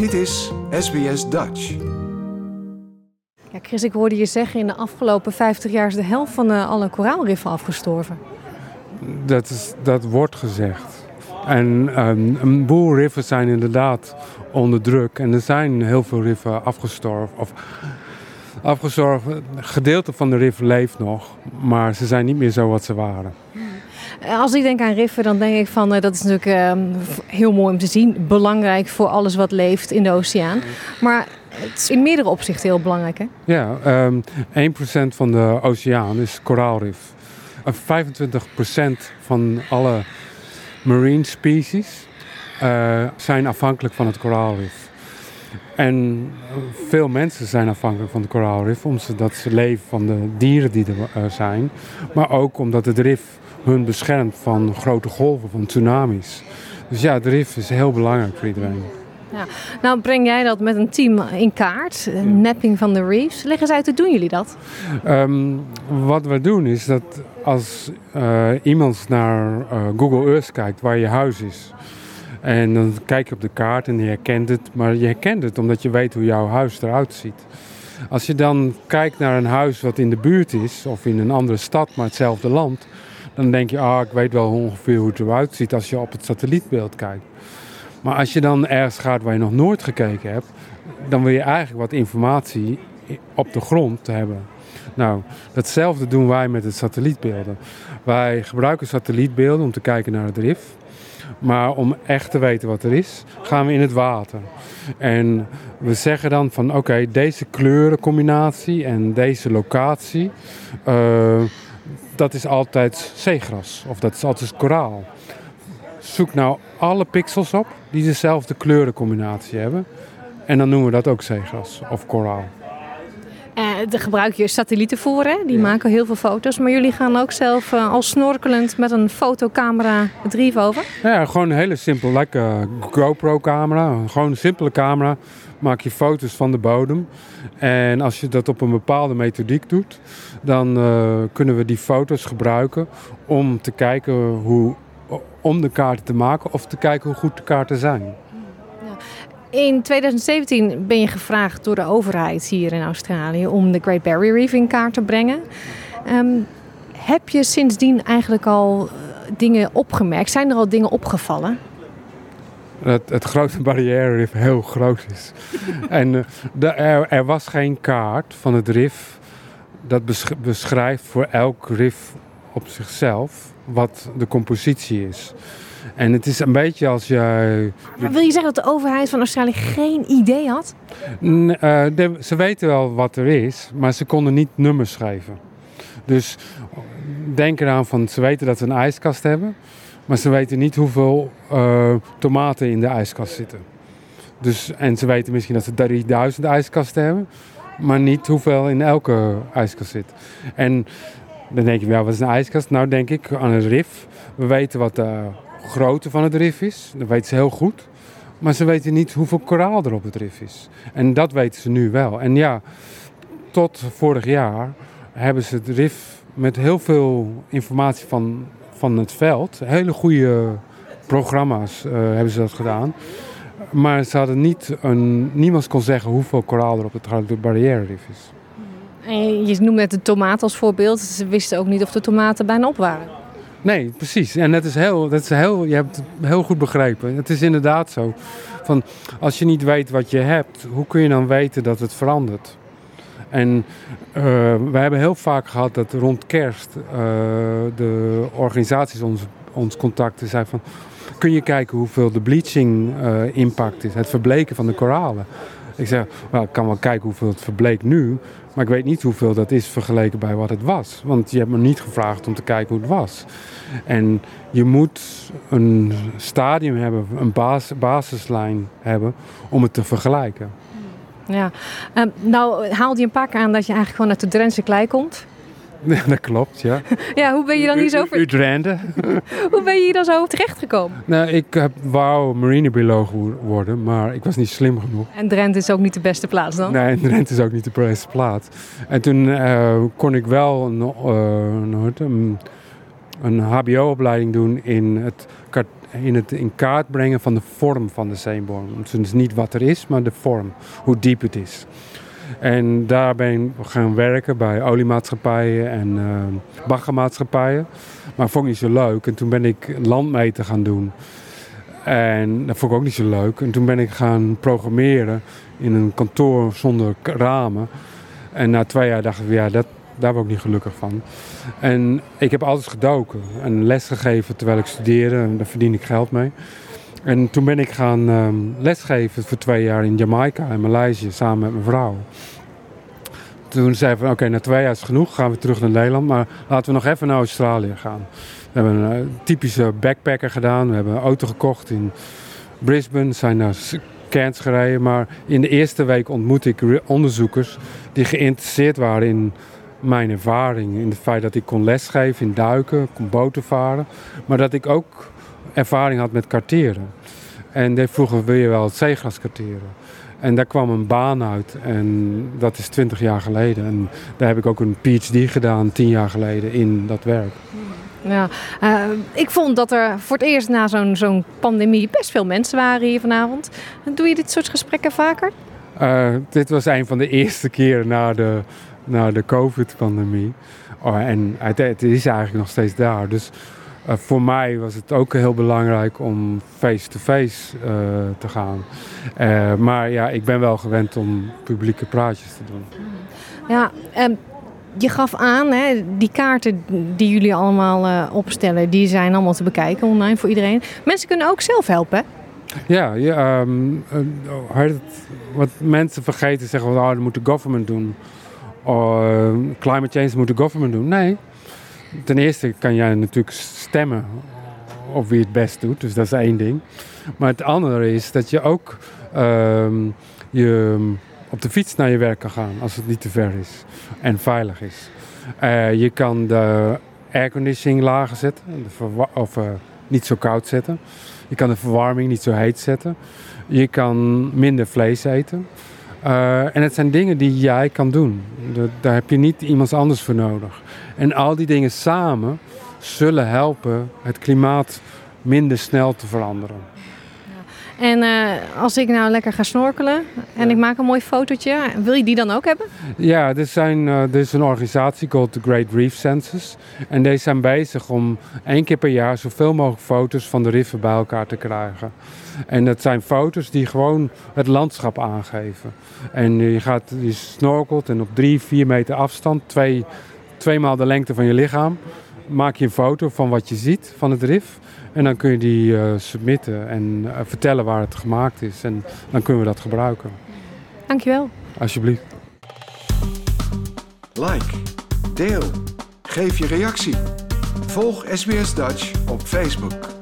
Dit is SBS Dutch. Ja, Chris, ik hoorde je zeggen in de afgelopen 50 jaar is de helft van de, alle koraalriffen afgestorven. Dat, is, dat wordt gezegd. En um, een boel riffen zijn inderdaad onder druk. En er zijn heel veel riffen afgestorven. Of afgestorven. Gedeelte van de riffen leeft nog, maar ze zijn niet meer zo wat ze waren. Als ik denk aan riffen, dan denk ik van uh, dat is natuurlijk uh, heel mooi om te zien. Belangrijk voor alles wat leeft in de oceaan. Maar het is in meerdere opzichten heel belangrijk, hè? Ja, um, 1% van de oceaan is koraalrif. Uh, 25% van alle marine species uh, zijn afhankelijk van het koraalrif. En veel mensen zijn afhankelijk van het koraalrif, omdat ze leven van de dieren die er uh, zijn. Maar ook omdat het rif hun beschermt van grote golven, van tsunamis. Dus ja, het rif is heel belangrijk voor iedereen. Ja. Nou, breng jij dat met een team in kaart, napping van de reefs. Leg eens uit, hoe doen jullie dat? Um, wat we doen is dat als uh, iemand naar uh, Google Earth kijkt waar je huis is. En dan kijk je op de kaart en je herkent het. Maar je herkent het omdat je weet hoe jouw huis eruit ziet. Als je dan kijkt naar een huis wat in de buurt is, of in een andere stad, maar hetzelfde land, dan denk je, ah, ik weet wel ongeveer hoe het eruit ziet als je op het satellietbeeld kijkt. Maar als je dan ergens gaat waar je nog nooit gekeken hebt, dan wil je eigenlijk wat informatie op de grond hebben. Nou, datzelfde doen wij met het satellietbeelden. Wij gebruiken satellietbeelden om te kijken naar het rif. Maar om echt te weten wat er is, gaan we in het water. En we zeggen dan van oké, deze kleurencombinatie en deze locatie, uh, dat is altijd zeegras of dat is altijd koraal. Zoek nou alle pixels op die dezelfde kleurencombinatie hebben. En dan noemen we dat ook zeegras of koraal. Uh, daar gebruik je satellieten voor, hè? die ja. maken heel veel foto's. Maar jullie gaan ook zelf uh, al snorkelend met een fotocamera het rief over? Ja, gewoon een hele simpele, lekker GoPro-camera. Gewoon een simpele camera. Maak je foto's van de bodem. En als je dat op een bepaalde methodiek doet, dan uh, kunnen we die foto's gebruiken om te kijken hoe, om de kaarten te maken of te kijken hoe goed de kaarten zijn. In 2017 ben je gevraagd door de overheid hier in Australië om de Great Barrier Reef in kaart te brengen. Um, heb je sindsdien eigenlijk al dingen opgemerkt? Zijn er al dingen opgevallen? Dat het grote barrière rif heel groot is. en uh, de, er, er, was geen kaart van het rif dat besch beschrijft voor elk rif op zichzelf wat de compositie is. En het is een beetje als je. Maar wil je zeggen dat de overheid van Australië geen idee had? N uh, de, ze weten wel wat er is, maar ze konden niet nummers schrijven. Dus denk eraan van ze weten dat ze een ijskast hebben, maar ze weten niet hoeveel uh, tomaten in de ijskast zitten. Dus, en ze weten misschien dat ze 3000 ijskasten hebben, maar niet hoeveel in elke ijskast zit. En dan denk je, ja, wat is een ijskast? Nou, denk ik aan een rif. We weten wat de grootte van het rif is. Dat weten ze heel goed. Maar ze weten niet hoeveel koraal er op het rif is. En dat weten ze nu wel. En ja, tot vorig jaar hebben ze het rif met heel veel informatie van, van het veld. Hele goede programma's uh, hebben ze dat gedaan. Maar ze hadden niet een, niemand kon zeggen hoeveel koraal er op het Barrière Rif is. En je noemde net de tomaat als voorbeeld. Ze wisten ook niet of de tomaten bijna op waren. Nee, precies. En dat is heel, dat is heel, je hebt het heel goed begrepen. Het is inderdaad zo. Van, als je niet weet wat je hebt, hoe kun je dan weten dat het verandert? En uh, we hebben heel vaak gehad dat rond kerst uh, de organisaties ons, ons contacten zeiden van... Kun je kijken hoeveel de bleaching uh, impact is, het verbleken van de koralen? Ik zeg, ik kan wel kijken hoeveel het verbleekt nu, maar ik weet niet hoeveel dat is vergeleken bij wat het was. Want je hebt me niet gevraagd om te kijken hoe het was. En je moet een stadium hebben, een bas basislijn hebben om het te vergelijken. Ja, um, nou haalde je een paar keer aan dat je eigenlijk gewoon uit de Drentse klei komt. dat klopt, ja. ja, hoe ben je dan hier zo... U, Drenthe. hoe ben je hier dan zo terechtgekomen? Nou, ik heb, wou marinebioloog worden, maar ik was niet slim genoeg. En Drenthe is ook niet de beste plaats dan? Nee, Drenthe is ook niet de beste plaats. En toen uh, kon ik wel een, uh, een een HBO-opleiding doen in het, in het in kaart brengen van de vorm van de zeebodem. Dus niet wat er is, maar de vorm, hoe diep het is. En daar ben ik gaan werken bij oliemaatschappijen en uh, baggermaatschappijen. Maar vond ik niet zo leuk. En toen ben ik landmeten gaan doen. En dat vond ik ook niet zo leuk. En toen ben ik gaan programmeren in een kantoor zonder ramen. En na twee jaar dacht ik, ja, dat, daar ben ik niet gelukkig van. En ik heb altijd gedoken en les gegeven terwijl ik studeerde. En daar verdien ik geld mee. En toen ben ik gaan um, lesgeven voor twee jaar in Jamaica en Maleisië samen met mijn vrouw. Toen zeiden we, oké, na twee jaar is genoeg, gaan we terug naar Nederland. Maar laten we nog even naar Australië gaan. We hebben een uh, typische backpacker gedaan. We hebben een auto gekocht in Brisbane, zijn naar Cairns gereden. Maar in de eerste week ontmoette ik onderzoekers die geïnteresseerd waren in mijn ervaring. In het feit dat ik kon lesgeven in duiken, kon boten varen. Maar dat ik ook ervaring had met karteren. En die vroegen, wil je wel het zeegras karteren? En daar kwam een baan uit en dat is twintig jaar geleden. En daar heb ik ook een PhD gedaan tien jaar geleden in dat werk. Ja, uh, ik vond dat er voor het eerst na zo'n zo'n pandemie best veel mensen waren hier vanavond. Doe je dit soort gesprekken vaker? Uh, dit was een van de eerste keren na de, na de COVID-pandemie. Oh, en het, het, is eigenlijk nog steeds daar. Dus uh, voor mij was het ook heel belangrijk om face-to-face -face, te gaan. maar ja, ik ben wel gewend om publieke praatjes te doen. Ja, um, je gaf aan, hè, die kaarten die jullie allemaal opstellen, die zijn allemaal te bekijken online voor iedereen. Mensen kunnen ook zelf helpen. Ja, ja um, uh, wat mensen vergeten zeggen, oh, dat moet de government doen. Of uh, climate change moet de government doen. Nee. Ten eerste kan jij natuurlijk stemmen op wie het best doet, dus dat is één ding. Maar het andere is dat je ook ehm, je op de fiets naar je werk kan gaan als het niet te ver is en veilig is. Uh, je kan de airconditioning lager zetten of uh, niet zo koud zetten. Je kan de verwarming niet zo heet zetten. Je kan minder vlees eten. Uh, en het zijn dingen die jij kan doen. daar heb je niet iemand anders voor nodig. En al die dingen samen zullen helpen het klimaat minder snel te veranderen. En uh, als ik nou lekker ga snorkelen en ja. ik maak een mooi fotootje, wil je die dan ook hebben? Ja, er, zijn, uh, er is een organisatie called the Great Reef Census. En deze zijn bezig om één keer per jaar zoveel mogelijk foto's van de riffen bij elkaar te krijgen. En dat zijn foto's die gewoon het landschap aangeven. En je, gaat, je snorkelt en op drie, vier meter afstand, twee, tweemaal de lengte van je lichaam, maak je een foto van wat je ziet van het rif. En dan kun je die uh, submitten en uh, vertellen waar het gemaakt is. En dan kunnen we dat gebruiken. Dankjewel. Alsjeblieft. Like, deel, geef je reactie. Volg SBS Dutch op Facebook.